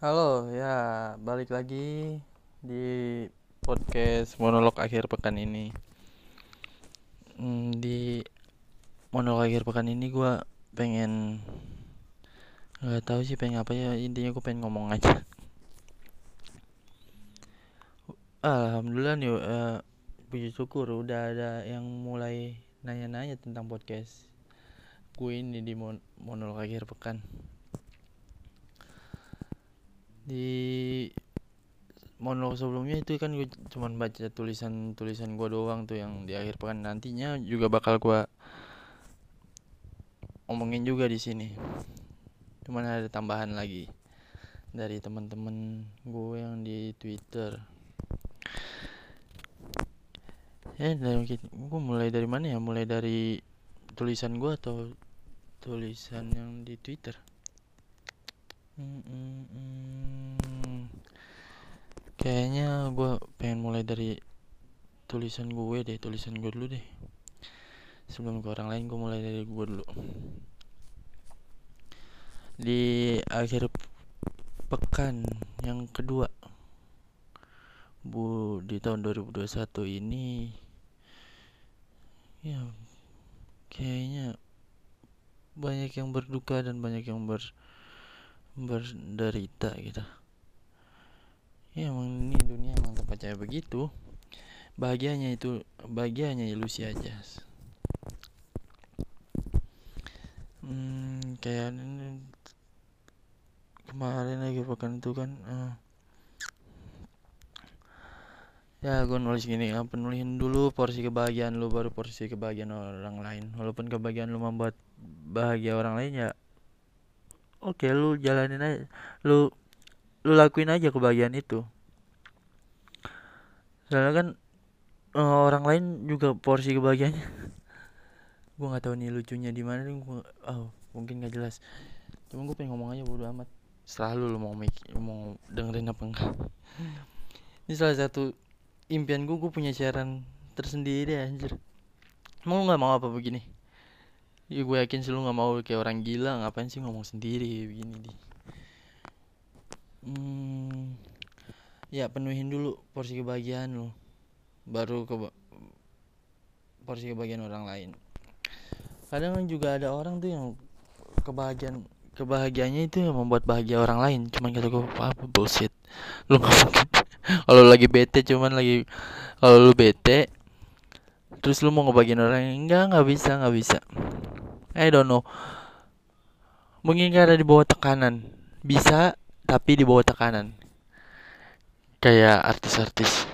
Halo, ya balik lagi di podcast monolog akhir pekan ini. Hmm, di monolog akhir pekan ini gue pengen nggak tahu sih pengen apa ya intinya gue pengen ngomong aja. Alhamdulillah nih, uh, puji syukur udah ada yang mulai nanya-nanya tentang podcast gue ini di mon monolog akhir pekan di monolog sebelumnya itu kan gue cuman baca tulisan-tulisan gue doang tuh yang di akhir pekan. Nantinya juga bakal gue omongin juga di sini. Cuman ada tambahan lagi dari teman-teman gue yang di Twitter. Ya dari gue mulai dari mana ya? Mulai dari tulisan gue atau tulisan yang di Twitter? Hmm, hmm. Kayaknya gue pengen mulai dari tulisan gue deh tulisan gue dulu deh. Sebelum ke orang lain gue mulai dari gue dulu. Di akhir pekan yang kedua bu di tahun 2021 ini ya kayaknya banyak yang berduka dan banyak yang ber berderita gitu ya emang ini dunia emang tempatnya begitu. Bahagianya itu bahagianya ilusi aja. Hmm, kayak kemarin lagi pekan itu kan uh, ya gue nulis gini ya penulisin dulu porsi kebahagiaan lu baru porsi kebahagiaan orang lain. Walaupun kebahagiaan lu membuat bahagia orang lain ya oke lu jalanin aja. Lu lu lakuin aja kebahagiaan itu. Soalnya kan uh, orang lain juga porsi kebahagiaannya. Gue nggak tahu nih lucunya di mana gua, oh mungkin gak jelas. Cuma gue pengen ngomong aja bodo amat. Selalu lu mau mikir mau dengerin apa enggak. Ini salah satu impian gue gue punya siaran tersendiri anjir. Mau nggak mau apa begini? Ya gue yakin sih lu nggak mau kayak orang gila ngapain sih ngomong sendiri begini di hmm, ya penuhin dulu porsi kebahagiaan lo baru ke porsi kebahagiaan orang lain. Kadang juga ada orang tuh yang kebahagiaan kebahagiaannya itu yang membuat bahagia orang lain. Cuman kata gue apa bullshit. Lu kalau lagi bete cuman lagi kalau lu bete terus lu mau ngebagiin orang enggak nggak bisa nggak bisa. I don't know. Mungkin karena di bawah tekanan. Bisa tapi di bawah tekanan. Kayak artis-artis.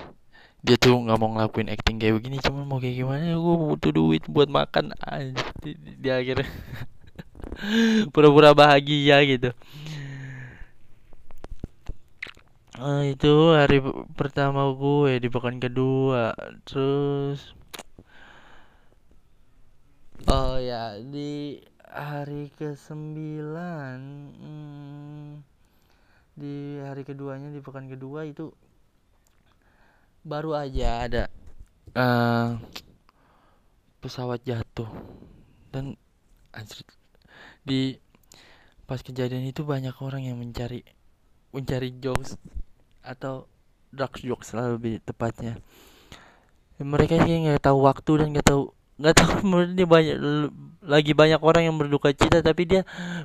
Dia tuh nggak mau ngelakuin acting kayak begini. Cuman mau kayak gimana? Gue butuh duit buat makan. Aja di, di akhirnya. Pura-pura bahagia gitu. Nah, itu hari pertama gue di pekan kedua. Terus Oh ya di hari ke sembilan hmm, di hari keduanya di pekan kedua itu baru aja ada uh, pesawat jatuh. Dan anjir, di pas kejadian itu banyak orang yang mencari mencari jokes atau dark jokes lebih tepatnya. Mereka sih nggak tahu waktu dan nggak tahu nggak tahu dia banyak lagi banyak orang yang berduka cita tapi dia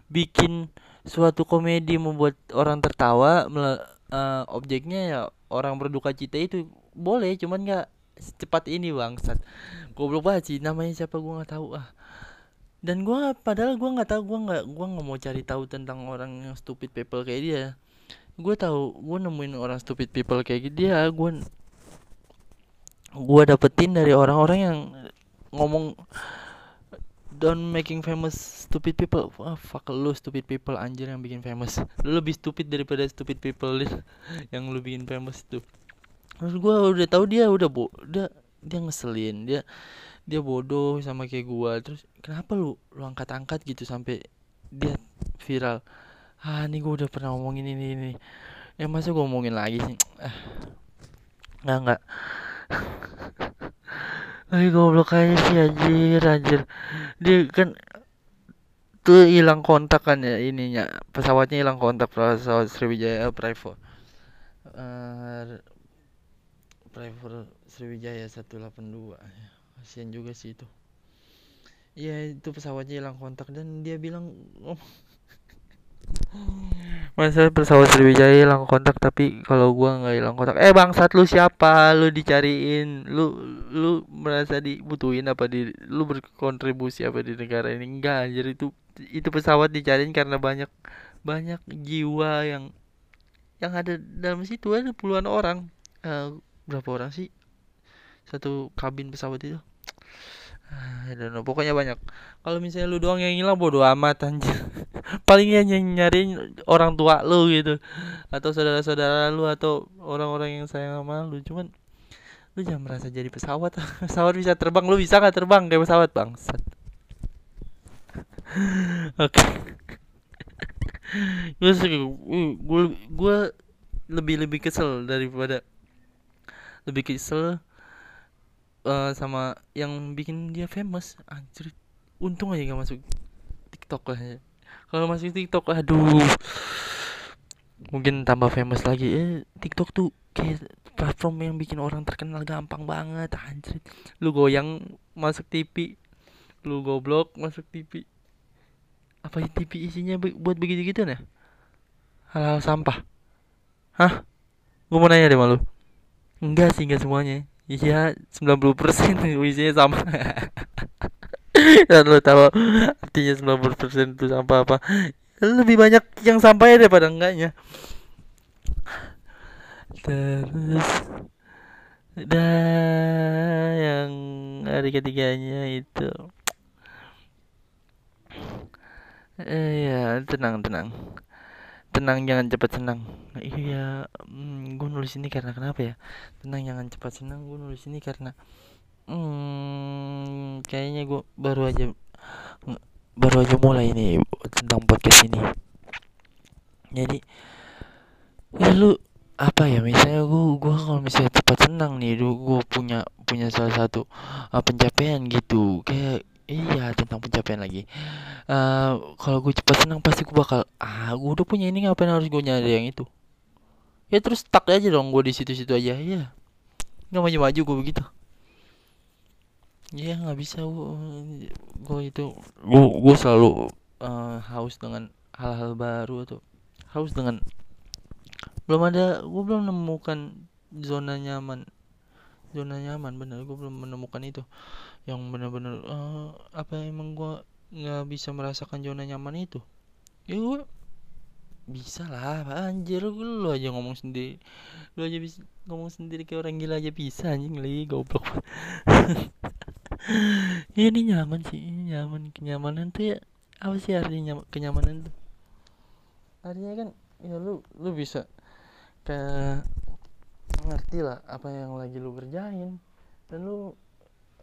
bikin suatu komedi membuat orang tertawa uh, objeknya ya orang berduka cita itu boleh cuman nggak secepat ini bangsat. Goblok banget sih namanya siapa gua nggak tahu ah. Dan gua padahal gua nggak tahu gua nggak gua nggak mau cari tahu tentang orang yang stupid people kayak dia. Gue tahu gue nemuin orang stupid people kayak dia gue gue dapetin dari orang-orang yang ngomong don't making famous stupid people. Wah fuck lu stupid people anjir yang bikin famous. Lu lebih stupid daripada stupid people yang lu bikin famous tuh. Terus gue udah tahu dia udah bo udah dia ngeselin dia dia bodoh sama kayak gue terus kenapa lu lu angkat angkat gitu sampai dia viral? Ah ini gue udah pernah ngomongin ini ini. Ya masa gue ngomongin lagi sih? Ah nggak nggak Ayo goblok aja sih anjir anjir. Dia kan tuh hilang kontak kan ya ininya. Pesawatnya hilang kontak pesawat Sriwijaya Private uh, Private Sriwijaya 182 kasian juga sih itu. Iya itu pesawatnya hilang kontak dan dia bilang oh, Masa pesawat Sriwijaya hilang kontak tapi kalau gua nggak hilang kontak. Eh bangsat lu siapa? Lu dicariin. Lu lu merasa dibutuhin apa di lu berkontribusi apa di negara ini? Enggak anjir itu itu pesawat dicariin karena banyak banyak jiwa yang yang ada dalam situ ada puluhan orang. Uh, berapa orang sih? Satu kabin pesawat itu. I don't know. Pokoknya banyak. Kalau misalnya lu doang yang hilang bodo amat anjir. Paling yang nyariin orang tua lu gitu. Atau saudara-saudara lu atau orang-orang yang sayang sama lu. Cuman lu jangan merasa jadi pesawat. pesawat bisa terbang, lu bisa gak terbang kayak pesawat, bangsat. Oke. gue gue gue lebih lebih kesel daripada lebih kesel uh, sama yang bikin dia famous. Anjir untung aja gak masuk TikTok lah ya. Kalau masuk TikTok aduh. Mungkin tambah famous lagi. Eh TikTok tuh kayak platform yang bikin orang terkenal gampang banget anjir. Lu goyang masuk TV lu goblok masuk TV apa TV isinya buat begitu gitu nih hal-hal sampah. Hah? Gue mau nanya deh malu enggak sih enggak semuanya Iya 90% isinya sama Dan lo tahu artinya 90% itu sampah apa? Lebih banyak yang sampah daripada enggaknya. Terus Dan yang hari ketiganya itu. Eh ya tenang tenang tenang jangan cepat senang. Iya hmm, gue nulis ini karena kenapa ya? Tenang jangan cepat senang gue nulis ini karena hmm, kayaknya gue baru aja baru aja mulai ini tentang podcast ini. Jadi ya lu apa ya misalnya gue gue kalau misalnya cepat senang nih gue punya punya salah satu uh, pencapaian gitu. Kayak Iya tentang pencapaian lagi. Uh, kalau gue cepat senang pasti gue bakal ah gue udah punya ini ngapain harus gue nyari yang itu. Ya terus tak aja dong gue di situ-situ aja ya. Nggak maju-maju gue begitu. Iya nggak bisa gue, gue itu gue gue selalu uh, haus dengan hal-hal baru atau haus dengan belum ada gue belum menemukan zona nyaman zona nyaman bener gue belum menemukan itu yang benar-benar uh, apa emang gua nggak bisa merasakan zona nyaman itu? Ya gua bisa lah anjir lu, lu aja ngomong sendiri. Lu aja bisa ngomong sendiri kayak orang gila aja bisa anjing lagi goblok. Ya, ini nyaman sih ini nyaman. Kenyamanan tuh ya apa sih artinya kenyamanan tuh? Artinya kan ya lu lu bisa kayak ngerti lah apa yang lagi lu kerjain. Dan lu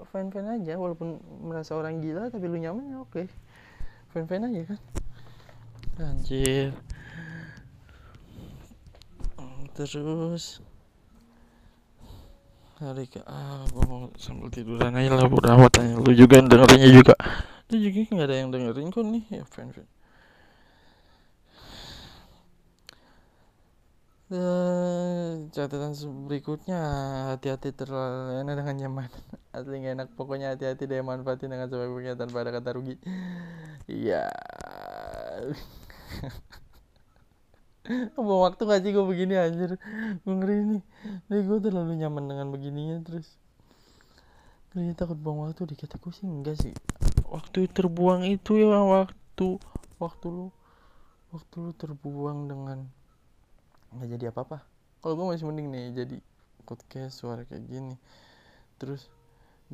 fan fan aja walaupun merasa orang gila tapi lu nyaman ya oke. Fan fan aja kan. Anjir. Terus hari ke ah gue mau sambil tiduran aja lah udah amat tanya lu juga dengerinnya juga. Lu juga nggak ada yang dengerin kok nih ya fan fan Uh, catatan berikutnya hati-hati terlalu enak dengan nyaman. Asli gak enak pokoknya hati-hati deh manfaatin dengan sebaik-baiknya tanpa ada kata rugi. Iya. Mau waktu gak sih gue begini anjir? Gue ngeri nih. Nih gue terlalu nyaman dengan begininya terus. Gue takut buang waktu dikata gue sih enggak sih. Waktu terbuang itu ya waktu. Waktu lu. Waktu lu terbuang dengan nggak jadi apa apa kalau gue masih mending nih jadi podcast suara kayak gini. Terus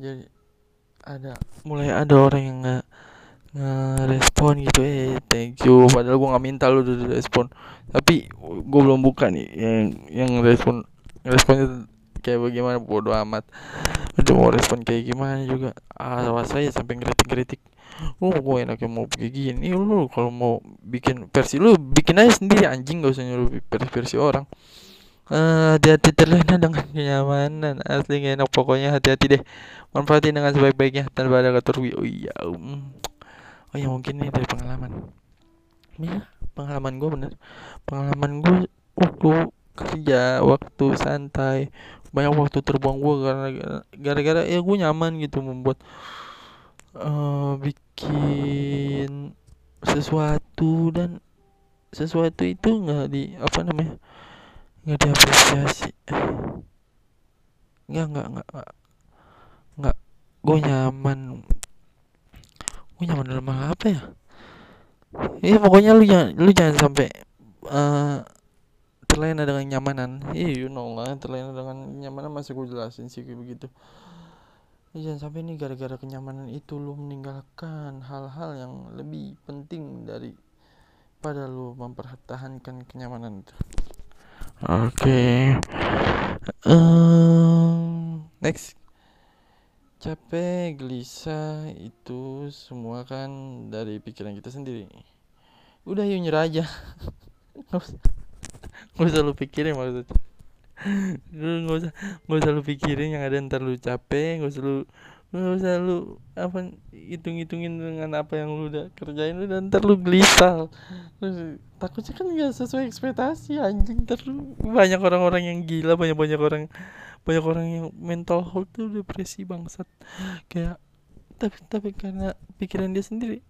jadi ada mulai ada orang yang nggak ngerespon gitu eh thank you. Padahal gue nggak minta lu udah respon. Tapi gue belum buka nih yang yang respon responnya kayak bagaimana bodo amat. Udah mau respon kayak gimana juga. Awas saya sampai ngeritik-ngeritik oh gue enaknya mau kayak gini. Lu kalau mau bikin versi lu bikin aja sendiri anjing gak usah nyuruh versi versi orang. Uh, hati-hati terlena dengan kenyamanan. Asli gak enak pokoknya hati-hati deh. Manfaatin dengan sebaik-baiknya tanpa ada rugi oh iya um. oh ya mungkin ini dari pengalaman. Ya pengalaman gue bener. Pengalaman gue waktu kerja waktu santai. Banyak waktu terbuang gue karena gara-gara ya gue nyaman gitu membuat uh, bikin sesuatu dan sesuatu itu nggak di apa namanya nggak diapresiasi. Nggak nggak nggak nggak nggak. Gue nyaman. Gue nyaman dalam hal apa ya? Ya pokoknya lu jangan lu jangan sampai uh, terlena dengan nyamanan. Iya you know lah terlena dengan nyamanan masih gue jelasin sih begitu ya, jangan sampai ini gara-gara kenyamanan itu lu meninggalkan hal-hal yang lebih penting dari pada lu mempertahankan kenyamanan itu. Oke. Okay. um, next. Capek gelisah itu semua kan dari pikiran kita sendiri. Udah yuk nyerah aja. Nggak usah lu pikirin maksudnya lu nggak usah nggak usah lu pikirin yang ada ntar lu capek nggak usah lu nggak usah lu apa hitung hitungin dengan apa yang lu udah kerjain lu dan ntar lu gelisah lu, takutnya kan nggak sesuai ekspektasi anjing. Ntar lu banyak orang-orang yang gila banyak banyak orang banyak orang yang mental health tuh depresi bangsat. Kayak tapi tapi karena pikiran dia sendiri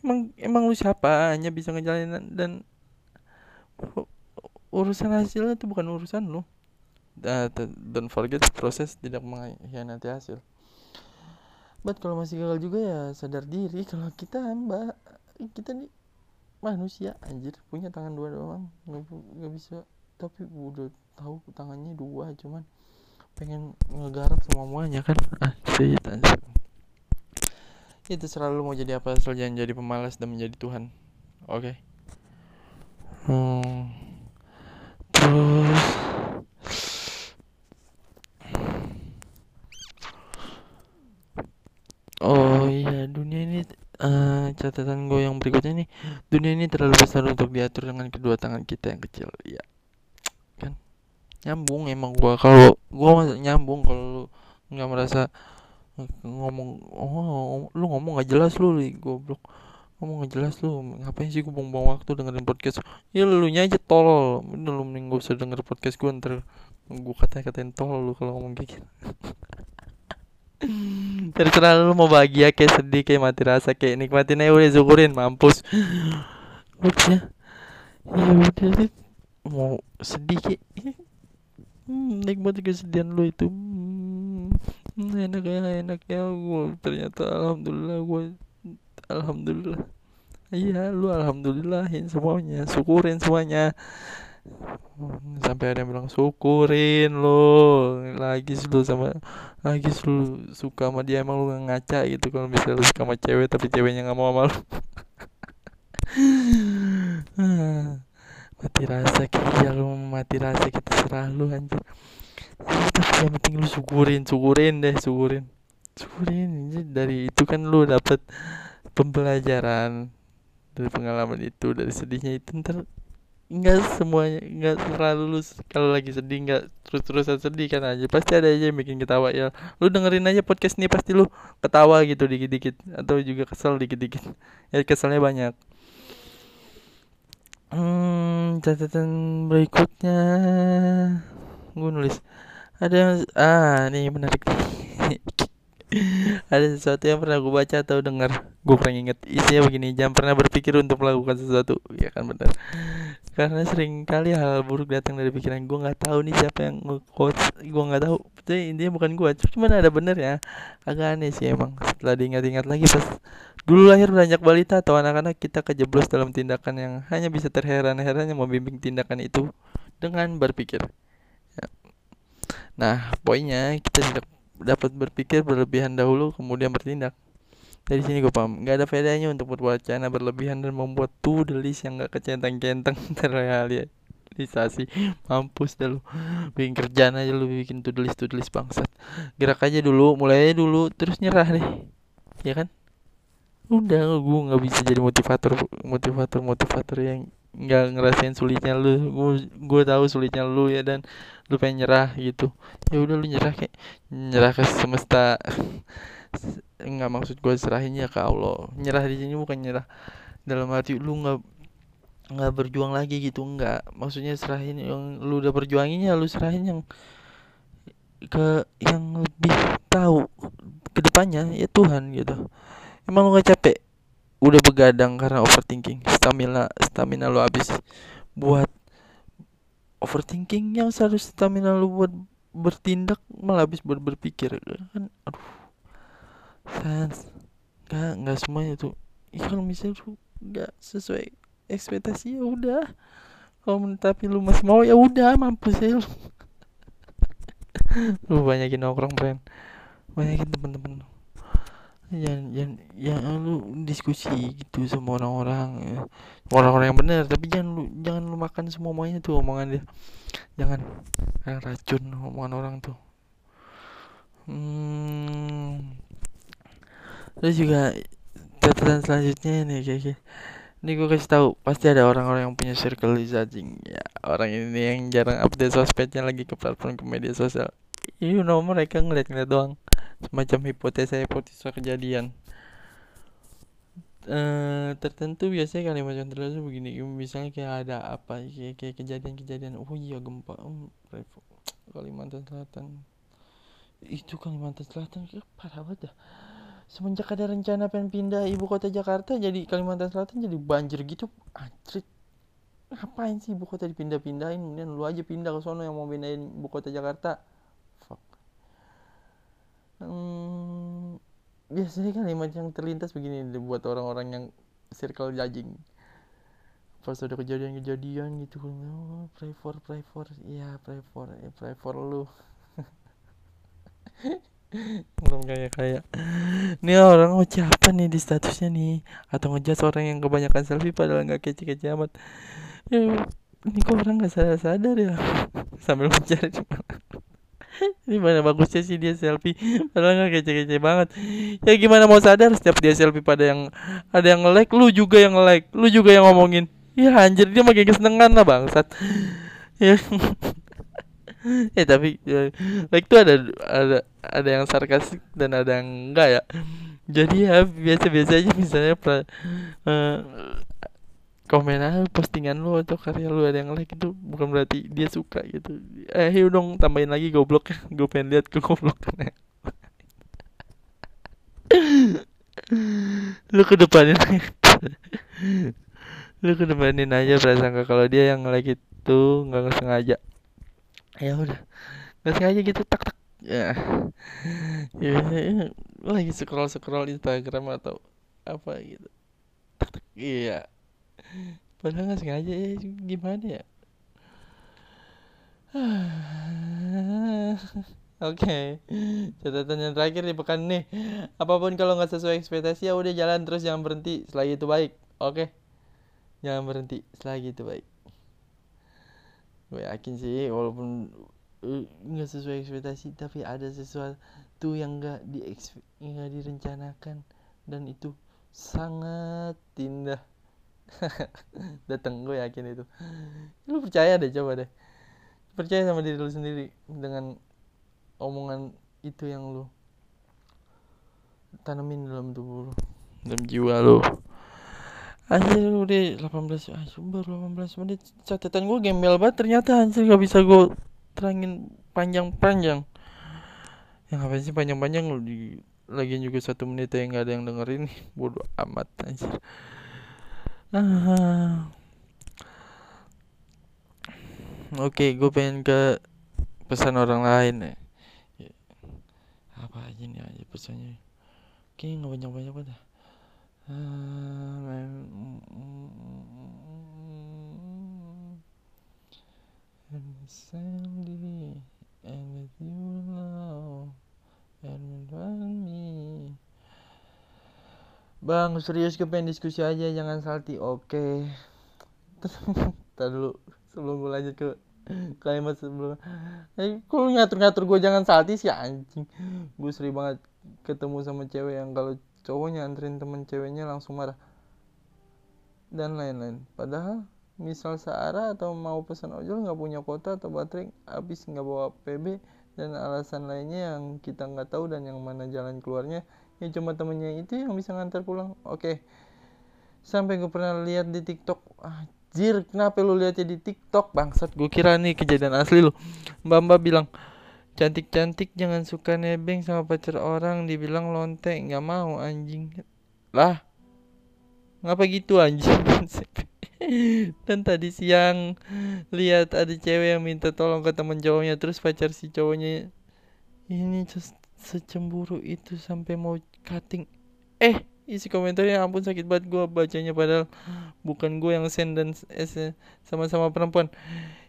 emang emang lu siapa hanya bisa ngejalanin dan urusan hasilnya itu bukan urusan lo uh, don't forget proses tidak mengkhianati hasil. But kalau masih gagal juga ya sadar diri kalau kita mbak kita nih manusia anjir punya tangan dua doang nggak bisa. Tapi udah tahu tangannya dua cuman pengen ngegarap semuanya kan. Ah sih anjir. Itu selalu mau jadi apa asal jangan jadi pemalas dan menjadi Tuhan. Oke. Okay? hmm. Terus oh iya dunia ini uh, catatan gue yang berikutnya nih. Dunia ini terlalu besar untuk diatur dengan kedua tangan kita yang kecil. Ya kan? Nyambung emang gue kalau gue nyambung kalau nggak merasa ngomong oh lu ngomong gak jelas lu goblok. Ngomong gak jelas lu ngapain sih gue buang-buang waktu dengerin podcast? Ya lu nya aja tolol. Lu mending gue usah podcast gue ntar gue kata katain tolol lu kalau ngomong kayak gitu terserah lu mau bahagia kayak sedih kayak mati rasa kayak nikmatin aja udah syukurin mampus. Udah. Ya udah mau sedih kayak hmm, nikmati kesedihan lu itu. Hmm, enak ya enak ya. Gue ternyata alhamdulillah gue alhamdulillah. Iya lu alhamdulillahin semuanya. Syukurin semuanya. Sampai ada yang bilang syukurin lo lagi lu sama lagi lu suka sama dia emang lu ngaca gitu kalau misalnya lu suka sama cewek tapi ceweknya nggak mau sama lu. Mati rasa kia lu mati rasa kita serah lu anjir. Tapi yang penting lu syukurin syukurin deh syukurin. Syukurin dari itu kan lu dapet pembelajaran. Dari pengalaman itu dari sedihnya itu ntar nggak semuanya nggak terlalu lu kalau lagi sedih nggak terus terusan sedih kan aja. Pasti ada aja yang bikin ketawa ya. Lu dengerin aja podcast ini pasti lu ketawa gitu dikit dikit atau juga kesel dikit dikit ya keselnya banyak. Hmm catatan berikutnya. Gue nulis. Ada yang ah nih menarik nih ada sesuatu yang pernah gue baca atau dengar. Gue pernah inget isinya begini jangan pernah berpikir untuk melakukan sesuatu. Ya kan benar karena sering kali hal buruk datang dari pikiran. Gue nggak tahu nih siapa yang nge-quote gue nggak tahu. Jadi intinya bukan gue cuman ada bener ya. Agak aneh sih emang. Setelah diingat-ingat lagi pas dulu lahir banyak balita atau anak-anak kita kejeblos dalam tindakan yang hanya bisa terheran-heran yang membimbing tindakan itu dengan berpikir. Ya. nah poinnya kita tidak dapat berpikir berlebihan dahulu kemudian bertindak. Dari sini gue paham. Nggak ada faedahnya untuk berwacana berlebihan dan membuat to the list yang gak kecentang-centang terrealisasi. Mampus dah lu. Bikin kerjaan aja lu bikin list to the list bangsat. Gerak aja dulu mulai dulu terus nyerah deh. Ya kan? Udah gue nggak bisa jadi motivator motivator motivator yang nggak ngerasain sulitnya lu. Gue gue tahu sulitnya lu ya dan lu pengen nyerah gitu. Ya udah lu nyerah kayak nyerah ke semesta. Nggak maksud gue serahinnya ke Allah. Nyerah di sini bukan nyerah dalam arti lu nggak nggak berjuang lagi gitu. Nggak. Maksudnya serahin yang lu udah perjuanginnya lu serahin yang ke yang lebih tahu ke depannya ya Tuhan gitu. Emang lu gak capek udah begadang karena overthinking. Stamina stamina lu habis buat overthinking yang seharusnya stamina lu buat bertindak malah habis buat berpikir. Kan aduh fans nggak nggak semuanya tuh. Ya kalau misalnya tuh nggak sesuai ekspektasi ya udah. Kalau tapi lu masih mau ya udah mampus ya lu. Lu banyakin nongkrong friend banyakin temen-temen jangan jangan ya lu diskusi gitu sama orang-orang ya. orang-orang yang benar tapi jangan lu jangan lu makan semua omongannya tuh omongan dia. Jangan. Yang racun omongan orang tuh. Hmm. terus juga catatan selanjutnya nih kayak, kayak ini gue kasih tahu pasti ada orang-orang yang punya circle judging ya orang ini yang jarang update sosmednya lagi ke platform ke media sosial you know mereka ngeliat-ngeliat doang. Semacam hipotesa hipotesa kejadian. Uh, tertentu biasanya kalimat yang terlalu begini. Misalnya kayak ada apa kayak, kayak kejadian-kejadian. Oh iya gempa. Um, Kalimantan Selatan. Itu Kalimantan Selatan ya, parah banget dah. Semenjak ada rencana pengen pindah ibu kota Jakarta jadi Kalimantan Selatan jadi banjir gitu. Anjir ngapain sih ibu kota dipindah-pindahin? Kemudian lu aja pindah ke sono yang mau pindahin ibu kota Jakarta hmm, biasanya kalimat yang terlintas begini buat orang-orang yang circle judging. Pas ada kejadian-kejadian gitu oh, pray for pray for ya pray for ya pray for lu. Belum kayak kayak ini orang mau siapa nih di statusnya nih? Atau ngejat orang yang kebanyakan selfie padahal nggak kece-kece amat. Ya, ini kok orang nggak sadar sadar ya? Sambil mencari ini mana bagusnya sih dia selfie. Padahal nggak kece-kece banget. Ya gimana mau sadar setiap dia selfie pada yang ada yang like lu juga yang like lu juga yang ngomongin. Ya anjir dia makin kesenengan lah bangsat. Ya. Eh tapi ya, like tuh ada ada ada yang sarkastik dan ada yang enggak ya. Jadi ya biasa-biasa aja misalnya pra, uh, komen aja postingan lu atau karya lu ada yang like itu bukan berarti dia suka gitu. Eh yuk dong tambahin lagi goblok. Gue pengen lihat ke goblok lu ke depanin lu ke depanin aja prasangka kalau dia yang like itu nggak sengaja. Ya udah. Nggak sengaja gitu tak tak. Ya. Ya, ya lagi scroll scroll Instagram atau apa gitu. Tak tak. Iya padahal nggak sengaja ya gimana ya Oke, okay. catatan yang terakhir di pekan nih. Apa pun kalau nggak sesuai ekspektasi ya udah jalan terus jangan berhenti. Selagi itu baik, oke? Okay? Jangan berhenti. Selagi itu baik. Gue yakin sih, walaupun eh, nggak sesuai ekspektasi, tapi ada sesuatu yang nggak di nggak direncanakan dan itu sangat indah. dateng gue yakin itu. Lu percaya deh coba deh. Percaya sama diri lu sendiri dengan omongan itu yang lu tanemin dalam tubuh lu. Dalam jiwa lu. Anjir udah 18 Anjir baru 18 menit. Catatan gue gembel banget ternyata Anjir. Gak bisa gue terangin panjang-panjang. Yang apa sih panjang-panjang? Lu di Lagian juga satu menit yang gak ada yang dengerin. Bodoh amat Anjir Ah. Oke, gue pengen ke pesan orang lain ya. ya. Apa aja nih aja pesannya? Oke, nggak banyak banyak. And Sandy, and with you now, and me. Bang, serius gue pengen diskusi aja, jangan salty. Oke. Okay. dulu sebelum gue lanjut ke kalimat sebelum. Eh, kok ngatur-ngatur gue jangan salty sih anjing. Gue sering banget ketemu sama cewek yang kalau cowoknya anterin temen ceweknya langsung marah. Dan lain-lain. Padahal misal searah atau mau pesan ojol nggak punya kota atau baterai habis nggak bawa PB dan alasan lainnya yang kita nggak tahu dan yang mana jalan keluarnya ya cuma temennya itu yang bisa ngantar pulang. Oke. Sampai gue pernah lihat di TikTok. Anjir kenapa lu lihatnya di TikTok? Bangsat gue kira nih kejadian asli lu. Mbak mbak bilang cantik-cantik jangan suka nebeng sama pacar orang. Dibilang lonte nggak mau anjing. Lah ngapa gitu anjing? Dan tadi siang lihat ada cewek yang minta tolong ke temen cowoknya terus pacar si cowoknya ini secemburu itu sampai mau cutting. Eh isi komentarnya ampun sakit banget gue bacanya padahal bukan gue yang send dan eh, sama-sama perempuan.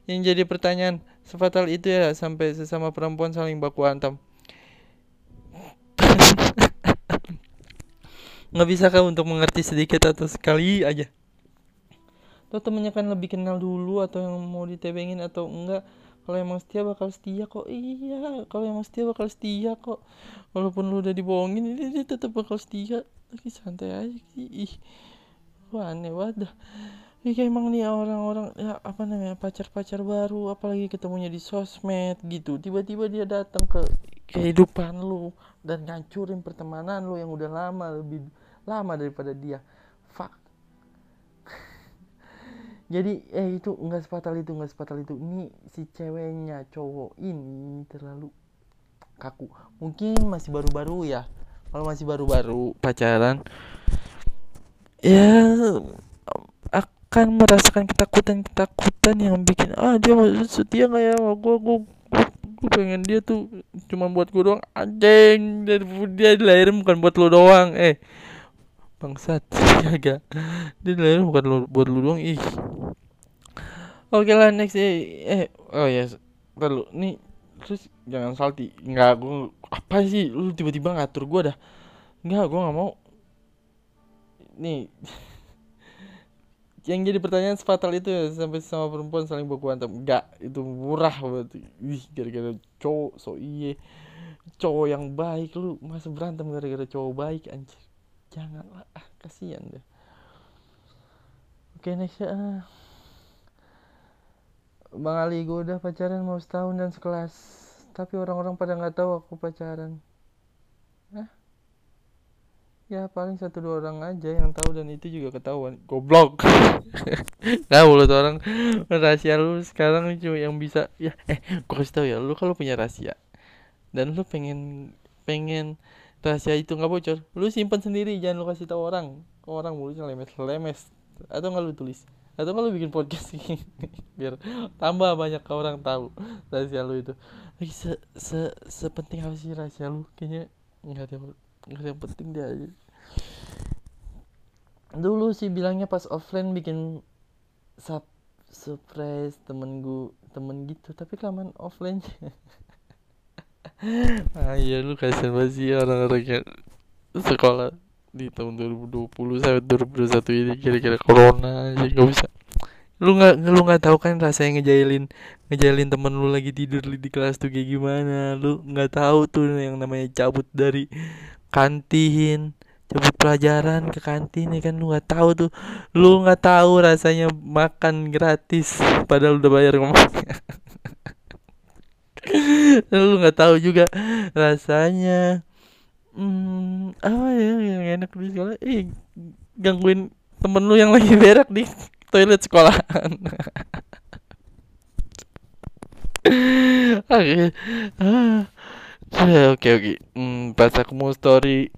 Yang jadi pertanyaan sefatal itu ya sampai sesama perempuan saling baku hantam. Nggak bisa kah untuk mengerti sedikit atau sekali aja? Atau temennya kan lebih kenal dulu atau yang mau ditebengin atau enggak kalau emang setia bakal setia kok. Iya kalau emang setia bakal setia kok. Walaupun lu udah dibohongin dia, dia tetap bakal setia. Lagi santai aja ih lu aneh banget dah. Iya emang nih orang-orang ya apa namanya pacar-pacar baru apalagi ketemunya di sosmed gitu. Tiba-tiba dia datang ke kehidupan lu dan ngancurin pertemanan lu yang udah lama lebih lama daripada dia jadi eh itu enggak sepatal itu enggak sepatal itu. Ini si ceweknya cowok ini terlalu kaku. Mungkin masih baru-baru ya. Kalau masih baru-baru pacaran ya akan merasakan ketakutan-ketakutan yang bikin ah dia setia nggak ya sama gue gue gue pengen dia tuh cuma buat gue doang. Anjing dan dia dilahirin bukan buat lo doang. Eh bangsat jaga dia dilahirin bukan lo, buat lo doang. Ih oke lah next eh, eh oh ya yes. lalu nih terus jangan salty. Nggak gue apa sih? Lu tiba-tiba ngatur gue dah. Nggak gue nggak mau. Nih. Yang jadi pertanyaan sefatal itu ya sampai sama perempuan saling baku hantam enggak itu murah berarti ih gara-gara cowok so iye. Cowok yang baik lu masa berantem gara-gara cowok baik anjir. Janganlah ah kasihan deh. Oke next ya Bang Ali gue udah pacaran mau setahun dan sekelas. Tapi orang-orang pada nggak tahu aku pacaran. Hah? ya paling satu dua orang aja yang tahu dan itu juga ketahuan. Goblok. Nggak mulut orang rahasia lu sekarang cuma yang bisa ya eh gue kasih tahu ya lu kalau punya rahasia dan lu pengen pengen rahasia itu nggak bocor lu simpan sendiri jangan lu kasih tahu orang. Orang mulutnya lemes lemes atau nggak lu tulis atau kalau bikin podcast sih biar tambah banyak orang tahu rahasia lu itu. Lagi se se sepenting apa sih rahasia lu? Kayaknya nggak ada nggak ada yang penting dia aja. Dulu sih bilangnya pas offline bikin sub surprise temen gue temen gitu. Tapi kelamaan offline. Ah iya lu kasihan banget sih orang-orang yang sekolah di tahun 2020 sampai 2021 ini kira-kira corona aja nggak bisa. Lu nggak lu nggak tahu kan rasanya ngejailin ngejailin temen lu lagi tidur di kelas tuh kayak gimana. Lu nggak tahu tuh yang namanya cabut dari kantin cabut pelajaran ke kantin ya kan lu nggak tahu tuh. Lu nggak tahu rasanya makan gratis padahal udah bayar ngomong lu nggak tahu juga rasanya hmm, apa ya yang enak di sekolah? Eh gangguin temen lu yang lagi berak di toilet sekolahan. Oke. Ah. oke oke. Hmm, pas aku mau story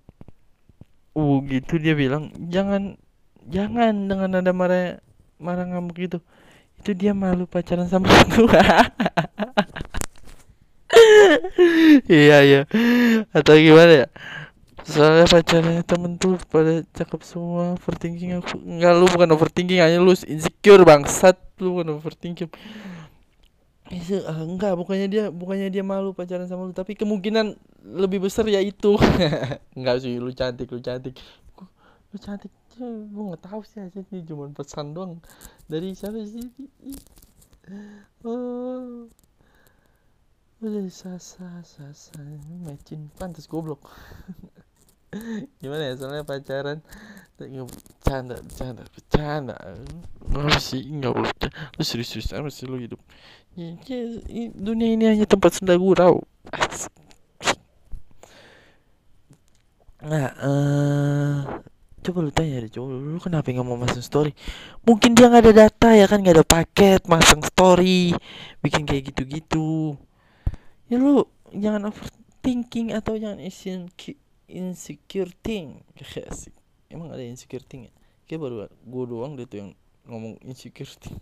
uh gitu dia bilang jangan jangan dengan ada marah marah ngamuk gitu. Itu dia malu pacaran sama gua iya iya. Atau gimana ya? Soalnya pacarnya temen tuh pada cakep semua overthinking aku. Enggak lu bukan overthinking hanya lu insecure bangsat. Lu bukan overthinking. Itu uh, enggak bukannya dia bukannya dia malu pacaran sama lu tapi kemungkinan lebih besar ya itu. Enggak sih lu cantik lu cantik. Lu cantik gue nggak tahu sih aja ini cuma pesan doang. Dari siapa sih? Oh Udah sasa sasa macin pantas goblok. Gimana ya? Soalnya pacaran bercanda bercanda bercanda. Nggak sih nggak boleh lu serius serius amat sih lu hidup. Ya, ya, dunia ini hanya tempat senda gurau. Nah, eh coba lu tanya deh, coba lu kenapa nggak mau masuk story? Mungkin dia nggak ada data ya kan, nggak ada paket, masang story, bikin kayak gitu-gitu. Ya lu jangan overthinking atau jangan insecure, thing. Asik. Emang ada insecure thing ya? Kayak baru gue doang deh tuh yang ngomong insecure thing.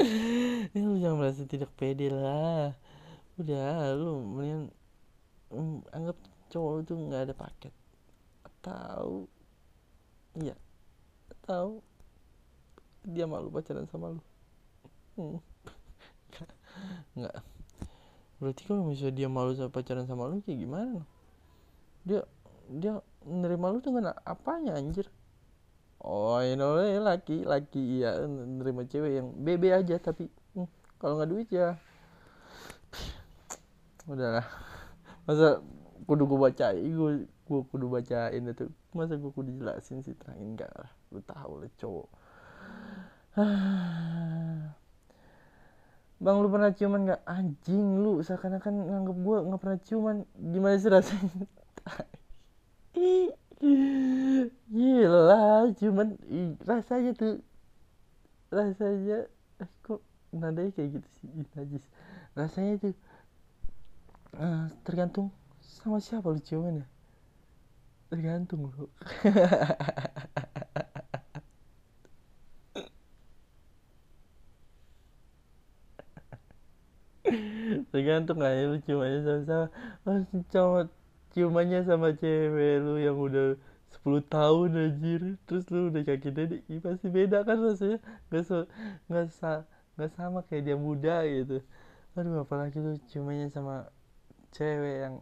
ya lu jangan merasa tidak pede lah. Udah, lu mendingan um, anggap cowok itu nggak ada paket tahu iya tahu dia malu pacaran sama lu hmm. nggak. Berarti kalau misalnya dia malu sama pacaran sama lu kayak gimana? Dia dia nerima lu dengan apanya anjir? Oh ini know laki laki iya nerima cewek yang bebe aja tapi hmm, kalau nggak duit ya. Udahlah. Masa kudu gue bacain gue gue kudu bacain itu. Masa gue kudu jelasin sih terangin enggak lah lu tahu lah cowok Bang lu pernah ciuman gak? Anjing lu seakan-akan nganggep gue gak pernah ciuman. Gimana sih rasanya? Gila cuman rasanya tuh Rasanya eh, Kok nadanya kayak gitu sih? Najis. Rasanya tuh uh, Tergantung sama siapa lu ciuman ya. Tergantung lu tergantung lah ya lu ciumannya sama sama oh, cowok ciumannya sama cewek lu yang udah 10 tahun anjir. Terus lu udah kaki dedek pasti beda kan rasanya nggak so nggak sa nggak sama kayak dia muda gitu. Aduh apalagi lu ciumannya sama cewek yang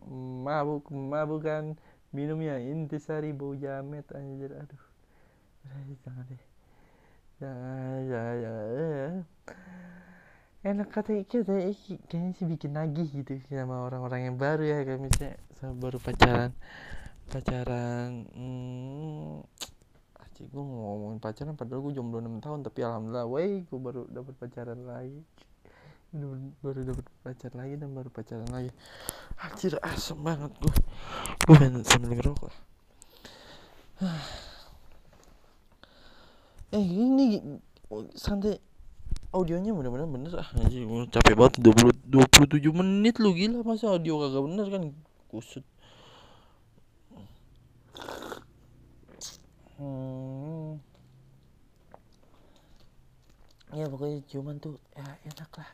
mabuk mabukan minumnya intisari bau jamet anjir aduh. Jangan deh. Jangan jangan, jangan. Enak kata kita kayaknya sih bikin nagih gitu sama orang-orang yang baru ya kayak misalnya sama baru pacaran pacaran hmm, Aci gue ngomongin pacaran padahal gue jomblo 6 tahun tapi alhamdulillah woi gue baru dapat pacaran lagi. Baru dapat pacar lagi dan baru pacaran lagi. Anjir asem banget gue gue pengen sambil ngerokok. Eh ini santai audionya bener-bener bener ah. Anjir capek banget 20 27 menit lu gila. Masa audio kagak bener kan? Kusut. Hmm. ya pokoknya cuman tuh ya enak lah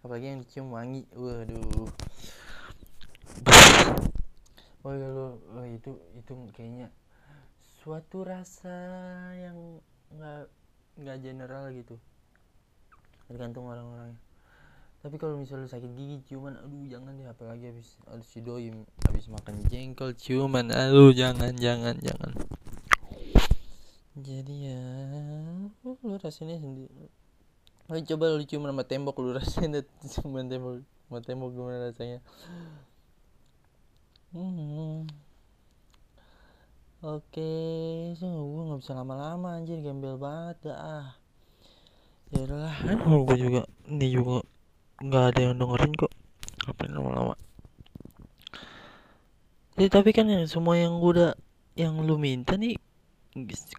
apalagi yang dicium wangi waduh. Oh ya lo, lo itu itu kayaknya suatu rasa yang nggak nggak general gitu tergantung orang-orangnya tapi kalau misalnya sakit gigi ciuman aduh jangan deh apalagi habis habis si doi habis makan jengkol ciuman aduh jangan jangan jangan jadi ya lu rasanya sendiri Oh, coba lu cium sama tembok lu rasain deh ciuman tembok sama tembok gimana rasanya. Hmm. Oke, so gue nggak bisa lama-lama anjir gembel banget dah. Ah. Ya udahlah, oh, gue juga ini juga nggak ada yang dengerin kok. Ngapain lama-lama? Ya, tapi kan ya, semua yang gue udah yang lu minta nih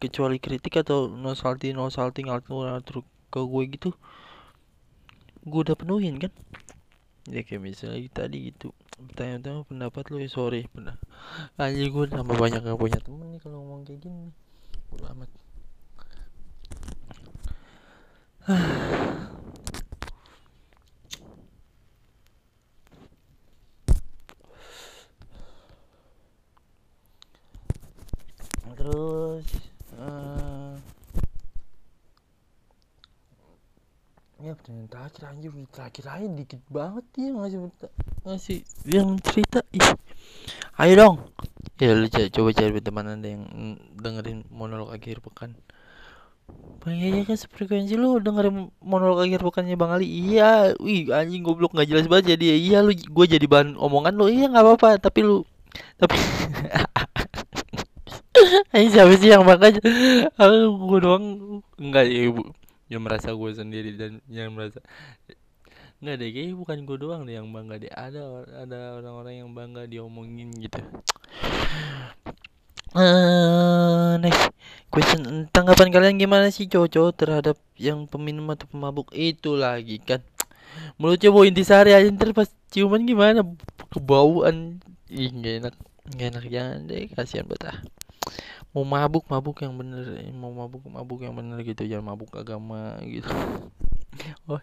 kecuali kritik atau no salting no salting ngatur ngatur ke gue gitu gue udah penuhin kan ya kayak misalnya tadi gitu pertanyaan pendapat lu? Ya sorry pernah aja gue tambah banyak gak punya temen nih kalau ngomong kayak gini udah amat. Terus ya pertanyaan terakhir anjir. Terakhir aja dikit banget dia ngasih ngasih yang cerita ih. Ayo dong. Ya lu coba cari teman anda yang dengerin monolog akhir pekan. Bang aja kan sefrekuensi lu dengerin monolog akhir pekannya Bang Ali. Iya, wih anjing goblok nggak jelas banget jadi. Iya lu gue jadi bahan omongan lu. Iya nggak apa-apa tapi lu Tapi Ini siapa sih yang makanya Aku gue doang. Enggak ya ibu yang merasa gue sendiri dan yang merasa nggak deh kayaknya bukan gue doang deh yang bangga deh. Ada ada orang-orang yang bangga diomongin gitu. Uh, next question. Tanggapan kalian gimana sih cowok-cowok terhadap yang peminum atau pemabuk? Itu lagi kan. Mulutnya bau intisari aja ntar pas ciuman gimana? Kebauan. Ih gak enak. Gak enak jangan deh kasihan betah mau mabuk mabuk yang bener mau mabuk mabuk yang bener gitu. Jangan mabuk agama gitu. Oh.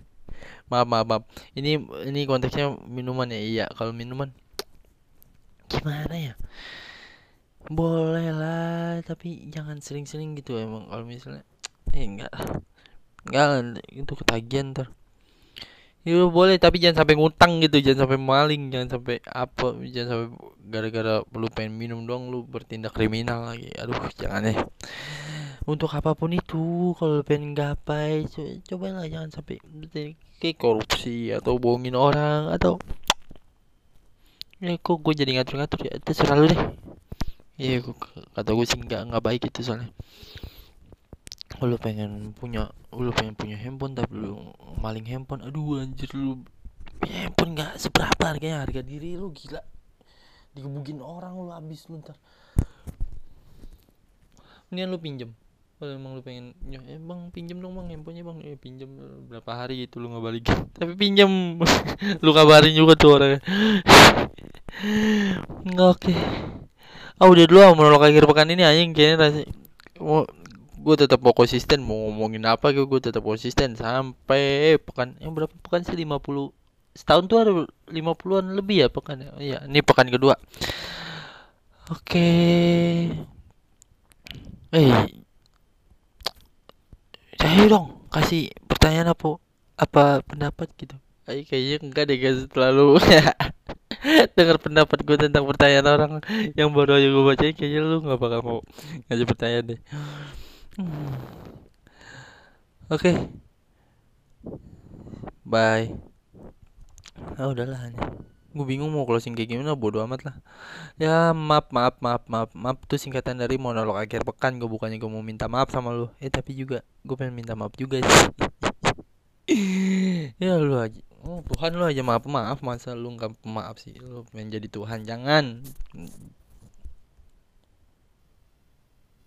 Maaf maaf maaf. Ini ini konteksnya minuman ya? Iya kalau minuman. Gimana ya? Boleh lah tapi jangan sering-sering gitu emang. Kalau misalnya eh enggak enggak itu ketagihan ter Ya boleh tapi jangan sampai ngutang gitu, jangan sampai maling, jangan sampai apa, jangan sampai gara-gara lu pengen minum doang lu bertindak kriminal lagi. Aduh, jangan deh. Untuk apa pun itu, kalau pengen gapai, coba lah jangan sampai kayak korupsi atau bohongin orang atau ya kok gue jadi ngatur-ngatur ya itu selalu deh iya kata gue sih nggak nggak baik itu soalnya lu pengen punya lu pengen punya handphone tapi lu maling handphone. Aduh anjir lu ya handphone nggak seberapa harganya? Harga diri lu gila. Digebukin orang lu habis ntar. Ini lu pinjem. Kalau emang lu pengen ya eh, bang pinjem dong bang handphonenya bang. Eh pinjem berapa hari gitu lu nggak balik tapi pinjem. Lu kabarin juga tuh orangnya. Nggak oke. Okay. ah udah dulu ah monolog akhir pekan ini anjing kayaknya rasanya gue tetap mau konsisten mau ngomongin apa gue gue tetap konsisten. Sampai pekan yang berapa pekan sih? 50 setahun tuh ada 50-an lebih ya pekan ya? Iya ini pekan kedua. Oke. Okay. eh. Saya dong kasih pertanyaan apa apa pendapat gitu. Ay, kayaknya enggak deh guys terlalu dengar pendapat gue tentang pertanyaan orang yang baru aja gue baca kayaknya lu nggak bakal mau ngasih pertanyaan deh Hmm. Oke. Okay. Bye. Ah udahlah nih. Gue bingung mau closing kayak gimana bodo amat lah. Ya maaf maaf maaf maaf maaf tuh singkatan dari monolog akhir pekan gue bukannya gue mau minta maaf sama lu. Eh tapi juga gue pengen minta maaf juga sih. ya lu aja. Oh, Tuhan lu aja maaf maaf masa lu nggak maaf sih lu pengen jadi Tuhan jangan